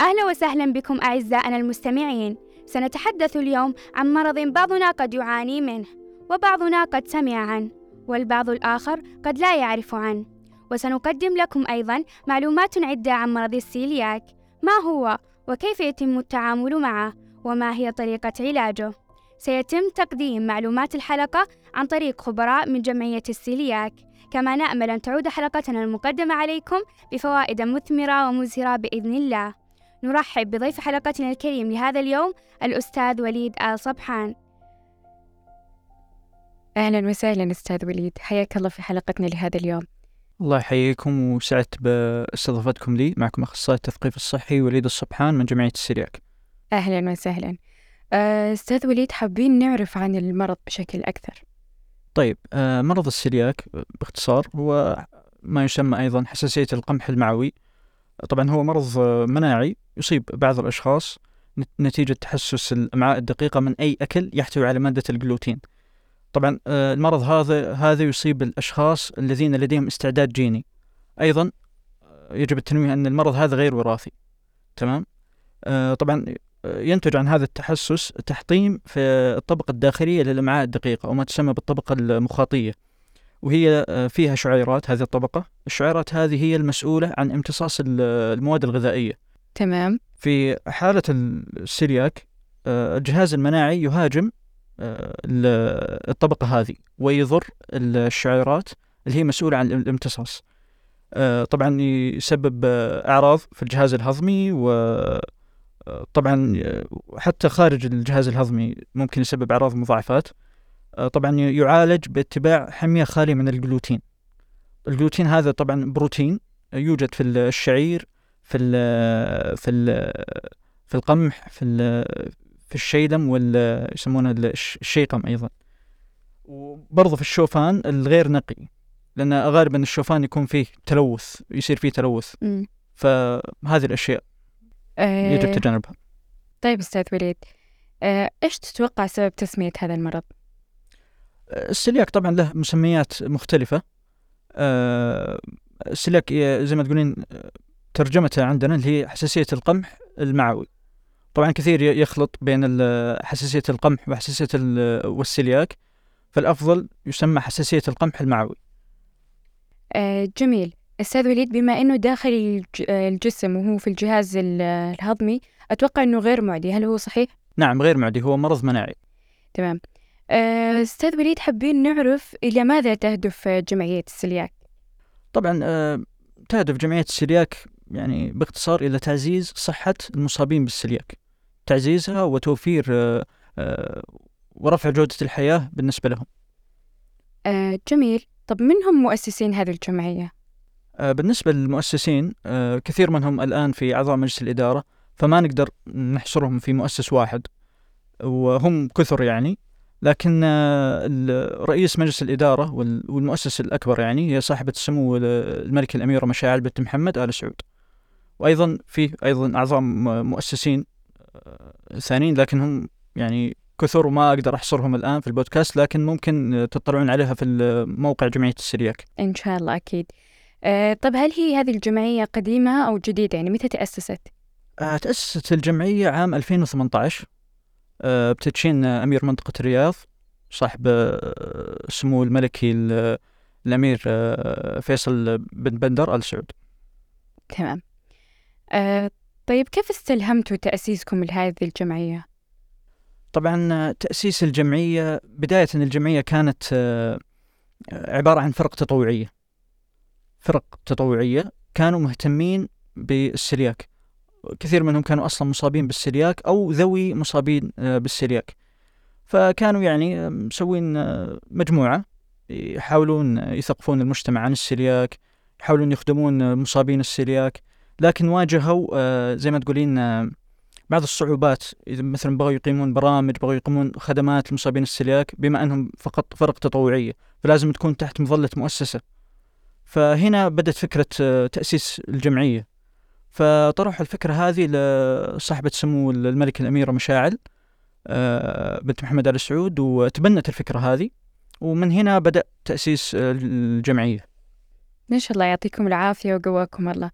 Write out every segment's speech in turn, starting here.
أهلا وسهلا بكم أعزائنا المستمعين. سنتحدث اليوم عن مرض بعضنا قد يعاني منه وبعضنا قد سمع عنه والبعض الآخر قد لا يعرف عنه. وسنقدم لكم أيضا معلومات عدة عن مرض السيلياك ما هو وكيف يتم التعامل معه وما هي طريقة علاجه. سيتم تقديم معلومات الحلقة عن طريق خبراء من جمعية السيلياك. كما نأمل أن تعود حلقتنا المقدمة عليكم بفوائد مثمرة ومزهرة بإذن الله. نرحب بضيف حلقتنا الكريم لهذا اليوم الأستاذ وليد آل صبحان. أهلا وسهلا أستاذ وليد حياك الله في حلقتنا لهذا اليوم. الله يحييكم وسعدت باستضافتكم لي معكم أخصائي التثقيف الصحي وليد الصبحان من جمعية السيرياك أهلا وسهلا. آه، أستاذ وليد حابين نعرف عن المرض بشكل أكثر؟ طيب آه، مرض السيلياك باختصار هو ما يسمى أيضا حساسية القمح المعوي. طبعا هو مرض مناعي يصيب بعض الأشخاص نتيجة تحسس الأمعاء الدقيقة من أي أكل يحتوي على مادة الجلوتين. طبعا آه، المرض هذا هذا يصيب الأشخاص الذين لديهم استعداد جيني. أيضا يجب التنويه أن المرض هذا غير وراثي. تمام؟ طبعا ينتج عن هذا التحسس تحطيم في الطبقة الداخلية للأمعاء الدقيقة أو ما تسمى بالطبقة المخاطية. وهي آه، فيها شعيرات هذه الطبقة. الشعيرات هذه هي المسؤولة عن امتصاص المواد الغذائية. تمام. في حالة السيلياك آه، الجهاز المناعي يهاجم آه، الطبقة هذه ويضر الشعيرات اللي هي مسؤولة عن الامتصاص. طبعا يسبب أعراض في الجهاز الهضمي و طبعا حتى خارج الجهاز الهضمي ممكن يسبب أعراض مضاعفات. آه، طبعا يعالج باتباع حمية خالية من الجلوتين. الجلوتين هذا طبعا بروتين يوجد في الشعير في ال في ال في القمح في في الشيدم وال يسمونه الشيقم أيضا. وبرضه في الشوفان الغير نقي لأن غالبا الشوفان يكون فيه تلوث يصير فيه تلوث. فهذه الأشياء يجب آه، تجنبها. طيب أستاذ وليد آه، إيش تتوقع سبب تسمية هذا المرض؟ السلياك طبعا له مسميات مختلفة. آه، السلياك زي ما تقولين ترجمته عندنا اللي هي حساسية القمح المعوي. طبعا كثير يخلط بين حساسية القمح وحساسية والسلياك. فالأفضل يسمى حساسية القمح المعوي. آه، جميل. أستاذ وليد بما أنه داخل الجسم وهو في الجهاز الهضمي أتوقع أنه غير معدي. هل هو صحيح؟ نعم غير معدي. هو مرض مناعي. تمام. آه، أستاذ وليد حابين نعرف إلى ماذا تهدف جمعية السلياك؟ طبعا آه، تهدف جمعية السلياك يعني باختصار إلى تعزيز صحة المصابين بالسلياك تعزيزها وتوفير آه، ورفع جودة الحياة بالنسبة لهم جميل طب من هم مؤسسين هذه الجمعية؟ بالنسبة للمؤسسين كثير منهم الآن في أعضاء مجلس الإدارة فما نقدر نحصرهم في مؤسس واحد وهم كثر يعني لكن آه، رئيس مجلس الإدارة والمؤسس الأكبر يعني هي صاحبة السمو الملكة الأميرة مشاعل بنت محمد آل سعود. وأيضا في أيضا أعضاء مؤسسين آه، ثانيين لكنهم يعني كثر وما أقدر أحصرهم الآن في البودكاست لكن ممكن تطلعون عليها في موقع جمعية السرياك. إن شاء الله أكيد. أه طب هل هي هذه الجمعية قديمة أو جديدة؟ يعني متى تأسست؟ أه تأسست الجمعية عام 2018 آه، بتدشين أمير منطقة الرياض صاحب آه، سمو الملكي الأمير آه، فيصل بن بندر آل سعود. تمام. أه طيب كيف استلهمتوا تأسيسكم لهذه الجمعية؟ طبعا تأسيس الجمعية بداية الجمعية كانت عبارة عن فرق تطوعية. فرق تطوعية كانوا مهتمين بالسلياك. كثير منهم كانوا أصلا مصابين بالسلياك أو ذوي مصابين آه، بالسلياك فكانوا يعني مسوين آه، مجموعة يحاولون يثقفون المجتمع عن السلياك يحاولون يخدمون مصابين السلياك لكن واجهوا آه، زي ما تقولين بعض الصعوبات. إذا مثلا بغوا يقيمون برامج بغوا يقيمون خدمات لمصابين السلياك بما أنهم فقط فرق تطوعية فلازم تكون تحت مظلة مؤسسة. فهنا بدأت فكرة تأسيس الجمعية. فطرحوا الفكرة هذه لصاحبة سمو الملك الأميرة مشاعل آه، بنت محمد آل سعود وتبنت الفكرة هذه ومن هنا بدأ تأسيس الجمعية. ما شاء الله يعطيكم العافية وقواكم الله.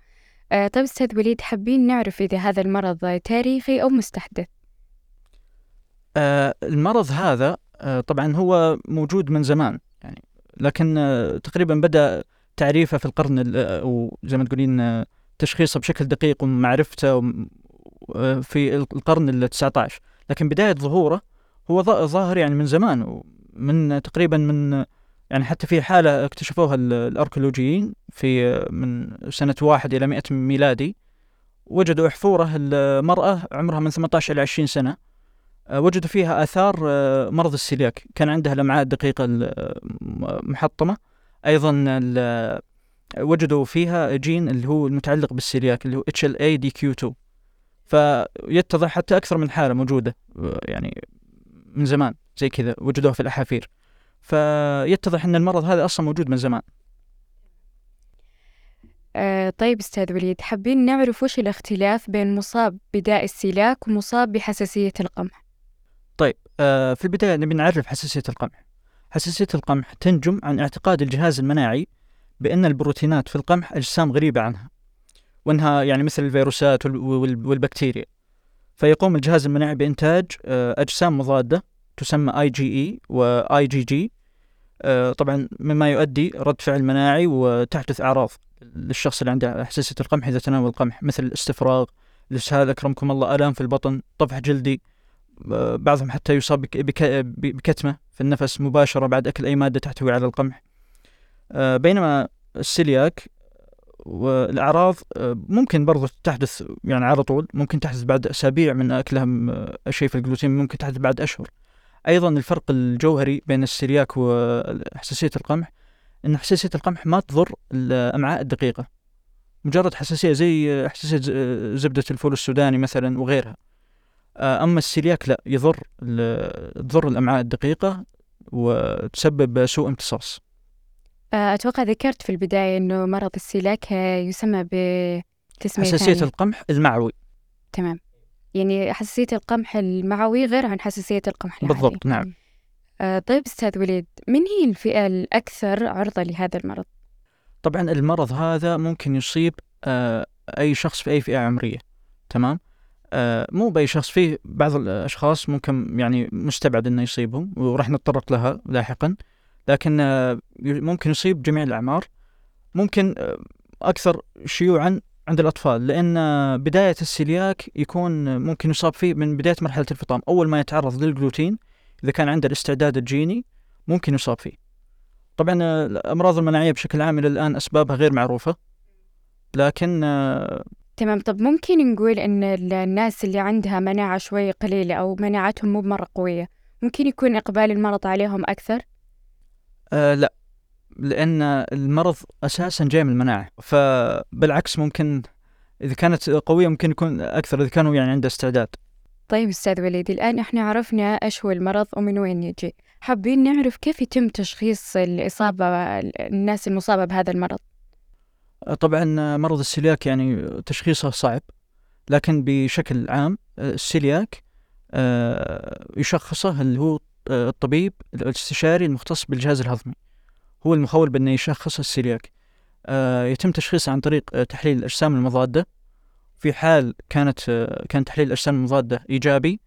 آه طيب أستاذ وليد حابين نعرف إذا هذا المرض تاريخي أو مستحدث؟ آه المرض هذا طبعا هو موجود من زمان يعني لكن تقريبا بدأ تعريفه في القرن أو زي ما تقولين تشخيصه بشكل دقيق ومعرفته آه، في القرن ال 19 لكن بداية ظهوره هو ظاهر يعني من زمان من تقريبا من يعني حتى في حالة اكتشفوها الأركيولوجيين في من سنة واحد إلى مئة ميلادي. وجدوا أحفورة المرأة عمرها من 18 إلى 20 سنة. آه، وجدوا فيها آثار آه، مرض السيلياك. كان عندها الأمعاء الدقيقة محطمة. أيضا وجدوا فيها جين اللي هو المتعلق بالسيلياك اللي هو HLA-DQ2 فيتضح حتى أكثر من حالة موجودة آه، يعني من زمان زي كذا وجدوها في الأحافير. فيتضح أن المرض هذا أصلا موجود من زمان. آه طيب أستاذ وليد حابين نعرف وش الاختلاف بين مصاب بداء السلاك ومصاب بحساسية القمح؟ طيب آه في البداية نبي نعرف حساسية القمح. حساسية القمح تنجم عن اعتقاد الجهاز المناعي بأن البروتينات في القمح أجسام غريبة عنها وأنها يعني مثل الفيروسات والبكتيريا. فيقوم الجهاز المناعي بإنتاج آه، أجسام مضادة تسمى اي جي اي واي جي جي طبعا مما يؤدي رد فعل مناعي وتحدث أعراض للشخص اللي عنده حساسية القمح إذا تناول القمح مثل الاستفراغ الإسهال أكرمكم الله ألام في البطن طفح جلدي آه، بعضهم حتى يصاب بكتمة في النفس مباشرة بعد أكل أي مادة تحتوي على القمح. بينما السيلياك والأعراض آه، ممكن برضو تحدث يعني على طول ممكن تحدث بعد أسابيع من أكلهم شيء في الجلوتين ممكن تحدث بعد أشهر. أيضا الفرق الجوهري بين السيلياك وحساسية القمح إن حساسية القمح ما تضر الأمعاء الدقيقة. مجرد حساسية زي حساسية زبدة الفول السوداني مثلا وغيرها. آه، أما السيلياك لا يضر تضر الأمعاء الدقيقة وتسبب سوء امتصاص. آه، أتوقع ذكرت في البداية إنه مرض السيلاك يسمى بتسميه حساسية ثانية. القمح المعوي. تمام. يعني حساسية القمح المعوي غير عن حساسية القمح العادي. بالضبط نعم. آه طيب أستاذ وليد من هي الفئة الأكثر عرضة لهذا المرض؟ طبعا المرض هذا ممكن يصيب آه أي شخص في أي فئة عمرية تمام؟ آه مو بأي شخص فيه بعض الأشخاص ممكن يعني مستبعد أنه يصيبهم وراح نتطرق لها لاحقا. لكن آه ممكن يصيب جميع الأعمار. ممكن آه أكثر شيوعا عند الأطفال لأن بداية السيلياك يكون ممكن يصاب فيه من بداية مرحلة الفطام. أول ما يتعرض للجلوتين إذا كان عنده الاستعداد الجيني ممكن يصاب فيه. طبعا الأمراض المناعية بشكل عام إلى الآن أسبابها غير معروفة. لكن تمام. طب ممكن نقول أن الناس اللي عندها مناعة شوي قليلة أو مناعتهم مو مرة قوية ممكن يكون إقبال المرض عليهم أكثر؟ آه لا. لأن المرض أساسا جاي من المناعة. فبالعكس ممكن إذا كانت قوية ممكن يكون أكثر إذا كانوا يعني عنده استعداد. طيب أستاذ وليد الآن إحنا عرفنا إيش هو المرض ومن وين يجي. حابين نعرف كيف يتم تشخيص الإصابة الناس المصابة بهذا المرض؟ طبعا مرض السيلياك يعني تشخيصه صعب لكن بشكل عام السيلياك آه، يشخصه اللي هو الطبيب الاستشاري المختص بالجهاز الهضمي. هو المخول بأنه يشخص السيلياك. آه يتم تشخيصه عن طريق تحليل الأجسام المضادة. في حال كانت كان تحليل الأجسام المضادة إيجابي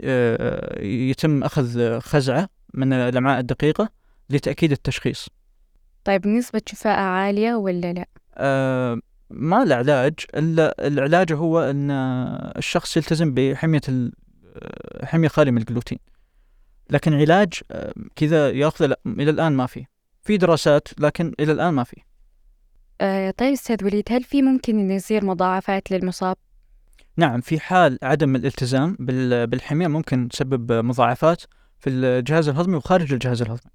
آه يتم أخذ خزعة من الأمعاء الدقيقة لتأكيد التشخيص. طيب نسبة شفاء عالية ولا لا؟ آه ما له علاج إلا العلاج هو أن الشخص يلتزم بحمية آه، حمية خالية من الجلوتين. لكن علاج آه، كذا ياخذ لا إلى الآن ما فيه في دراسات لكن إلى الآن ما في. آه طيب أستاذ وليد هل في ممكن أن يصير مضاعفات للمصاب؟ نعم في حال عدم الالتزام بالحمية ممكن تسبب مضاعفات في الجهاز الهضمي وخارج الجهاز الهضمي.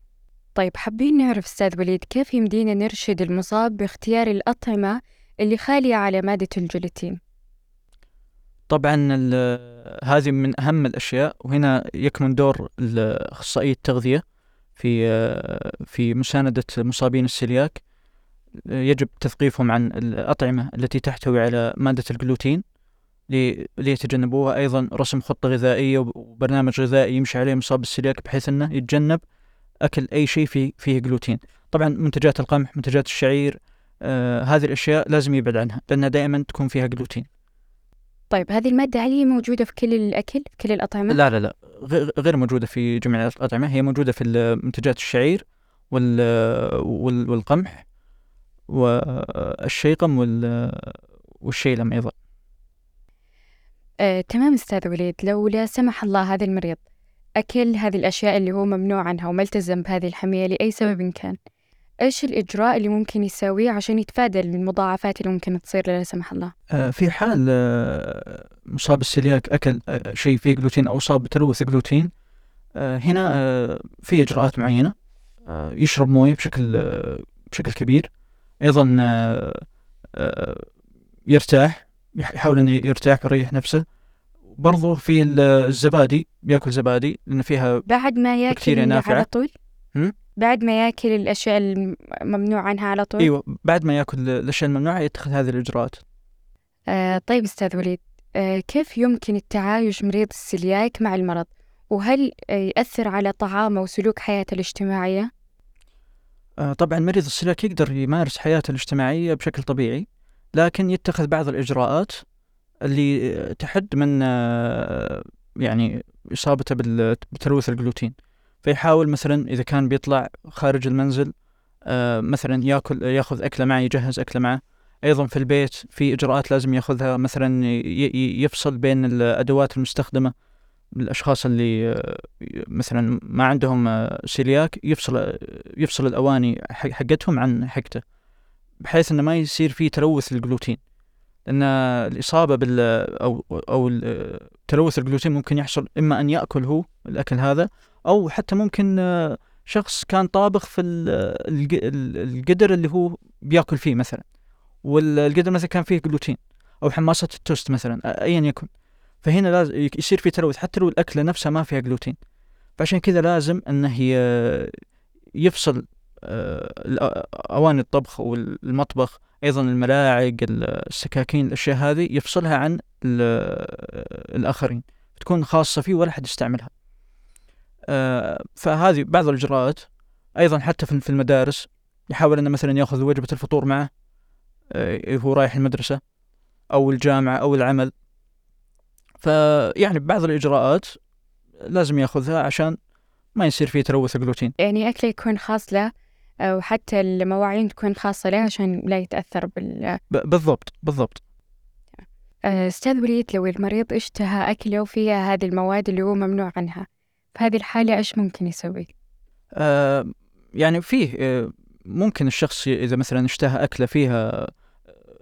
طيب حابين نعرف أستاذ وليد كيف يمدينا نرشد المصاب باختيار الأطعمة اللي خالية على مادة الجلوتين؟ طبعا هذه من أهم الأشياء وهنا يكمن دور أخصائي التغذية في في مساندة مصابين السلياك يجب تثقيفهم عن الأطعمة التي تحتوي على مادة الجلوتين ليتجنبوها. أيضا رسم خطة غذائية وبرنامج غذائي يمشي عليه مصاب السلياك بحيث أنه يتجنب أكل أي شيء فيه, فيه جلوتين. طبعا منتجات القمح منتجات الشعير آه هذه الأشياء لازم يبعد عنها لأنها دائما تكون فيها جلوتين. طيب هذه المادة هل هي موجودة في كل الأكل في كل الأطعمة؟ لا لا لا. غ- غير موجودة في جميع الأطعمة. هي موجودة في منتجات الشعير وال وال- والقمح والشيقم وال والشيلم أيضا. آه، تمام أستاذ وليد. لو لا سمح الله هذا المريض أكل هذه الأشياء اللي هو ممنوع عنها وما التزم بهذه الحمية لأي سبب كان. إيش الإجراء اللي ممكن يسويه عشان يتفادى المضاعفات اللي ممكن تصير لا سمح الله آه، في حال آه، مصاب السلياك أكل آه، شيء فيه جلوتين أو أصاب بتلوث جلوتين هنا في إجراءات معينة يشرب موية بشكل بشكل كبير أيضا يرتاح يح- يحاول أنه يرتاح ويريح نفسه برضو في ال- الزبادي بياكل زبادي لأن فيها بعد ما بكتيريا ياكل نافعة. على طول؟ بعد ما ياكل الأشياء الممنوع عنها على طول؟ أيوة بعد ما ياكل الأشياء الممنوعة يتخذ هذه الإجراءات. آه طيب أستاذ وليد آه كيف يمكن التعايش مريض السلياك مع المرض؟ وهل آه يأثر على طعامه وسلوك حياته الاجتماعية؟ آه، طبعا مريض السلوك يقدر يمارس حياته الاجتماعية بشكل طبيعي لكن يتخذ بعض الإجراءات اللي آه، تحد من آه، يعني إصابته بتلوث الجلوتين. فيحاول مثلا إذا كان بيطلع خارج المنزل آه، مثلا يأكل يأخذ أكلة معه يجهز أكلة معه. أيضا في البيت في إجراءات لازم يأخذها مثلا يفصل بين الأدوات المستخدمة الأشخاص اللي آه، مثلا ما عندهم آه، سيلياك يفصل يفصل الأواني حق- حقتهم عن حقته بحيث إنه ما يصير فيه تلوث للجلوتين. لأن الإصابة بال أو أو تلوث الجلوتين ممكن يحصل إما أن يأكل هو الأكل هذا أو حتى ممكن آه، شخص كان طابخ في ال- القدر اللي هو بيأكل فيه مثلا والقدر مثلا كان فيه جلوتين أو حماصة التوست مثلا ايا يكن. فهنا لازم يصير في تلوث حتى لو الأكلة نفسها ما فيها جلوتين فعشان كذا لازم إنه يفصل آه، أواني الطبخ والمطبخ أيضا الملاعق السكاكين الأشياء هذه يفصلها عن ال- الآخرين. تكون خاصة فيه ولا حد يستعملها. آه، فهذه بعض الإجراءات أيضا حتى في المدارس يحاول إنه مثلا يأخذ وجبة الفطور معه آه، وهو رايح المدرسة أو الجامعة أو العمل. فيعني بعض الإجراءات لازم يأخذها عشان ما يصير فيه تلوث الجلوتين. يعني أكله يكون خاص له آه، وحتى المواعين تكون خاصة له عشان لا يتأثر بال بالضبط بالضبط. آه، أستاذ وليد لو المريض اشتهى أكله وفيها هذه المواد اللي هو ممنوع عنها في هذه الحالة إيش ممكن يسوي؟ آه يعني فيه آه ممكن الشخص إذا مثلا اشتهى أكلة فيها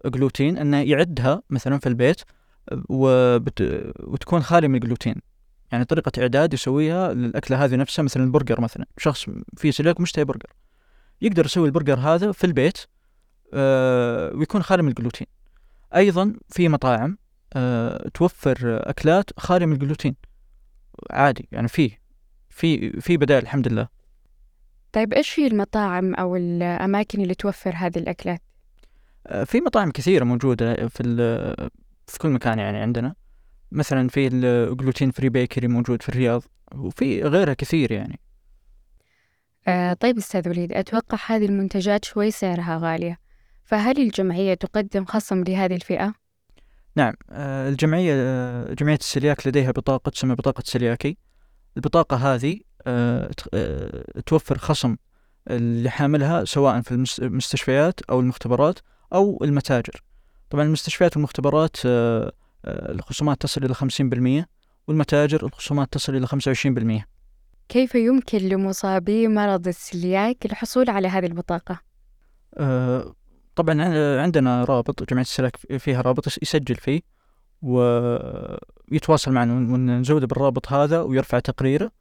جلوتين أنه يعدها مثلا في البيت آه، وبت وتكون خالية من الجلوتين يعني طريقة إعداد يسويها للأكلة هذه نفسها مثلا البرجر مثلا. شخص فيه سيلياك مشتهي برجر. يقدر يسوي البرجر هذا في البيت آه ويكون خالي من الجلوتين أيضا في مطاعم آه توفر أكلات خالية من الجلوتين عادي يعني فيه. في في بدائل الحمد لله. طيب إيش في المطاعم أو الأماكن اللي توفر هذه الأكلات؟ آه، في مطاعم كثيرة موجودة في ال- في كل مكان يعني عندنا. مثلا في الجلوتين فري بيكري موجود في الرياض وفي غيرها كثير يعني. آه طيب أستاذ وليد أتوقع هذه المنتجات شوي سعرها غالية. فهل الجمعية تقدم خصم لهذه الفئة؟ نعم آه، الجمعية آه، جمعية السلياك لديها بطاقة تسمى بطاقة سلياكي البطاقة هذه آه، آه، توفر خصم اللي حاملها سواء في المس- المستشفيات أو المختبرات أو المتاجر. طبعا المستشفيات والمختبرات آه، الخصومات تصل إلى 50% والمتاجر الخصومات تصل إلى 25% كيف يمكن لمصابي مرض السلياك الحصول على هذه البطاقة؟ طبعا عن- عندنا رابط جمعية السلك فيها رابط يس- يسجل فيه. ويتواصل معنا ون- ونزوده بالرابط هذا ويرفع تقريره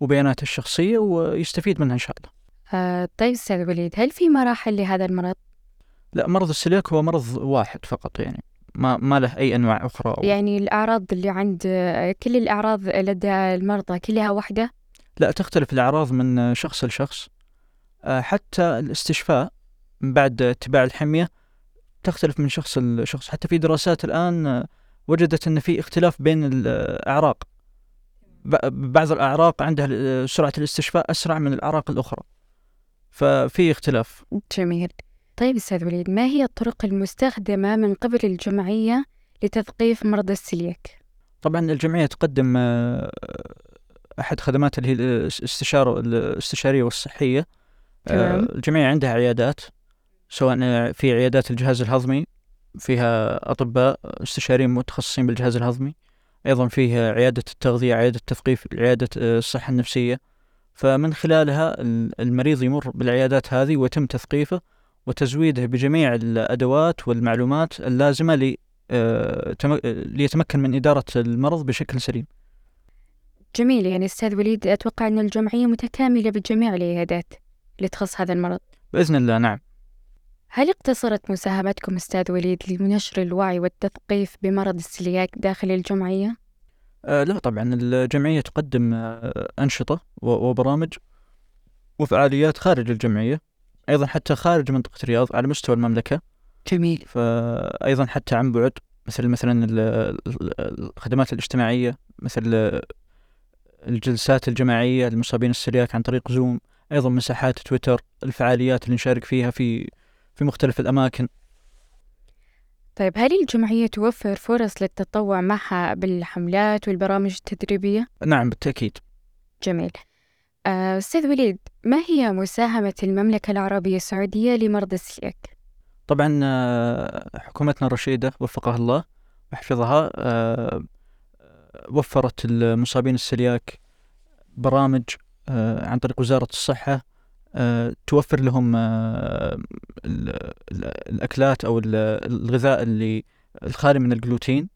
وبياناته الشخصية ويستفيد منها إن شاء الله آه طيب أستاذ وليد هل في مراحل لهذا المرض؟ لا مرض السليك هو مرض واحد فقط يعني ما ما له أي أنواع أخرى أو يعني الأعراض اللي عند كل الأعراض لدى المرضى كلها واحدة؟ لا تختلف الأعراض من شخص لشخص آه، حتى الاستشفاء من بعد اتباع الحمية تختلف من شخص لشخص حتى في دراسات الآن وجدت أن في اختلاف بين الأعراق. بعض الأعراق عندها سرعة الاستشفاء أسرع من الأعراق الأخرى. ففي اختلاف. جميل. طيب أستاذ وليد ما هي الطرق المستخدمة من قبل الجمعية لتثقيف مرضى السلياك؟ طبعا الجمعية تقدم آه، أحد خدمات اللي هي الاستشارة الاستشارية والصحية. آه، تمام. الجمعية عندها عيادات سواء في عيادات الجهاز الهضمي فيها أطباء استشاريين متخصصين بالجهاز الهضمي. أيضا فيها عيادة التغذية عيادة التثقيف عيادة آه، الصحة النفسية. فمن خلالها ال- المريض يمر بالعيادات هذه ويتم تثقيفه وتزويده بجميع الأدوات والمعلومات اللازمة آه، تم- ليتمكن من إدارة المرض بشكل سليم. جميل. يعني أستاذ وليد أتوقع أن الجمعية متكاملة بجميع العيادات اللي تخص هذا المرض. بإذن الله نعم. هل اقتصرت مساهمتكم أستاذ وليد لنشر الوعي والتثقيف بمرض السلياك داخل الجمعية؟ آه، لا طبعا. الجمعية تقدم آه، أنشطة وبرامج وفعاليات خارج الجمعية أيضا حتى خارج منطقة الرياض على مستوى المملكة. جميل. فأيضا حتى عن بعد مثل مثلا ال- ال- الخدمات الاجتماعية مثل الجلسات الجماعية للمصابين السلياك عن طريق زوم أيضا مساحات تويتر الفعاليات اللي نشارك فيها في في مختلف الأماكن طيب هل الجمعية توفر فرص للتطوع معها بالحملات والبرامج التدريبية؟ نعم بالتأكيد جميل آه، أستاذ وليد ما هي مساهمة المملكة العربية السعودية لمرضى السلياك؟ طبعا آه، حكومتنا الرشيدة وفقها الله وحفظها آه، وفرت المصابين السلياك برامج عن طريق وزارة الصحة توفر لهم آه، ال- ال- الأكلات أو ال- الغذاء اللي الخالي من الجلوتين.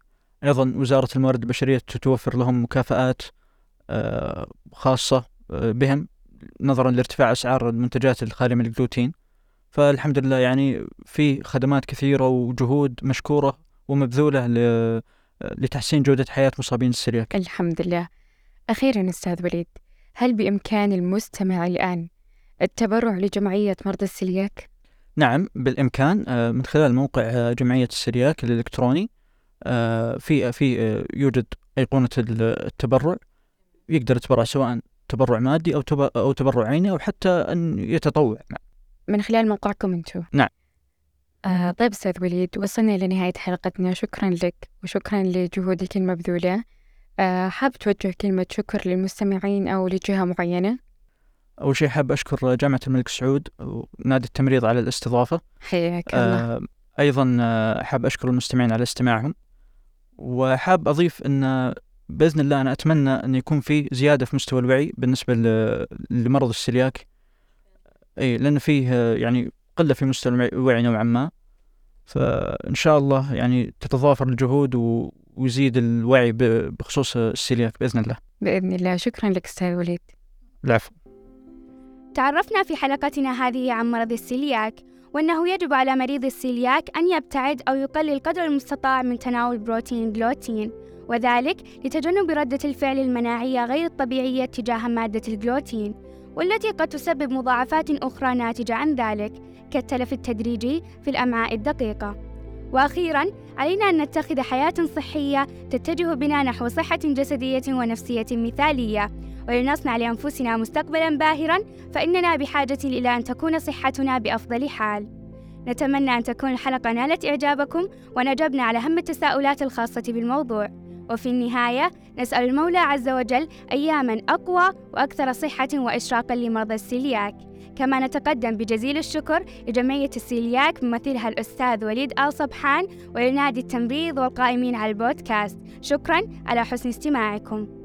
أيضا وزارة الموارد البشرية توفر لهم مكافآت آه، خاصة آه، بهم نظرا لارتفاع أسعار المنتجات الخالية من الجلوتين. فالحمد لله يعني في خدمات كثيرة وجهود مشكورة ومبذولة ل- لتحسين جودة حياة مصابين السلياك الحمد لله. أخيرا أستاذ وليد هل بإمكان المستمع الآن التبرع لجمعية مرضى السلياك؟ نعم بالإمكان. آه، من خلال موقع آه، جمعية السلياك الإلكتروني. آه، في في يوجد أيقونة ال- التبرع. يقدر يتبرع سواء تبرع مادي أو أو تبرع عيني أو حتى أن يتطوع. من خلال موقعكم أنتم؟ نعم. آه طيب أستاذ وليد وصلنا إلى نهاية حلقتنا. شكرا لك وشكرا لجهودك المبذولة. آه حاب توجه كلمة شكر للمستمعين أو لجهة معينة؟ أول شيء حاب أشكر جامعة الملك سعود ونادي التمريض على الاستضافة. حياك الله. آه، أيضا آه، حاب أشكر المستمعين على استماعهم. وحاب أضيف أن بإذن الله أنا أتمنى أن يكون في زيادة في مستوى الوعي بالنسبة لمرض السلياك أي لأن فيه آه، يعني قلة في مستوى الوعي- نوعا ما. فإن شاء الله يعني تتضافر الجهود ويزيد الوعي بخصوص السلياك بإذن الله. بإذن الله. شكرا لك أستاذ وليد. العفو. تعرفنا في حلقتنا هذه عن مرض السيلياك وأنه يجب على مريض السيلياك أن يبتعد أو يقلل قدر المستطاع من تناول بروتين جلوتين وذلك لتجنب ردة الفعل المناعية غير الطبيعية تجاه مادة الجلوتين والتي قد تسبب مضاعفات أخرى ناتجة عن ذلك كالتلف التدريجي في الأمعاء الدقيقة. وأخيرا علينا أن نتخذ حياة صحية تتجه بنا نحو صحة جسدية ونفسية مثالية. ولنصنع لأنفسنا مستقبلا باهرا فإننا بحاجة إلى أن تكون صحتنا بأفضل حال. نتمنى أن تكون الحلقة نالت إعجابكم ونجبنا على هم التساؤلات الخاصة بالموضوع. وفي النهاية نسأل المولى عز وجل أياما أقوى وأكثر صحة وإشراقا لمرضى السيلياك. كما نتقدم بجزيل الشكر لجمعية السيلياك ممثلها الأستاذ وليد آل صبحان ولنادي التمريض والقائمين على البودكاست. شكرا على حسن استماعكم.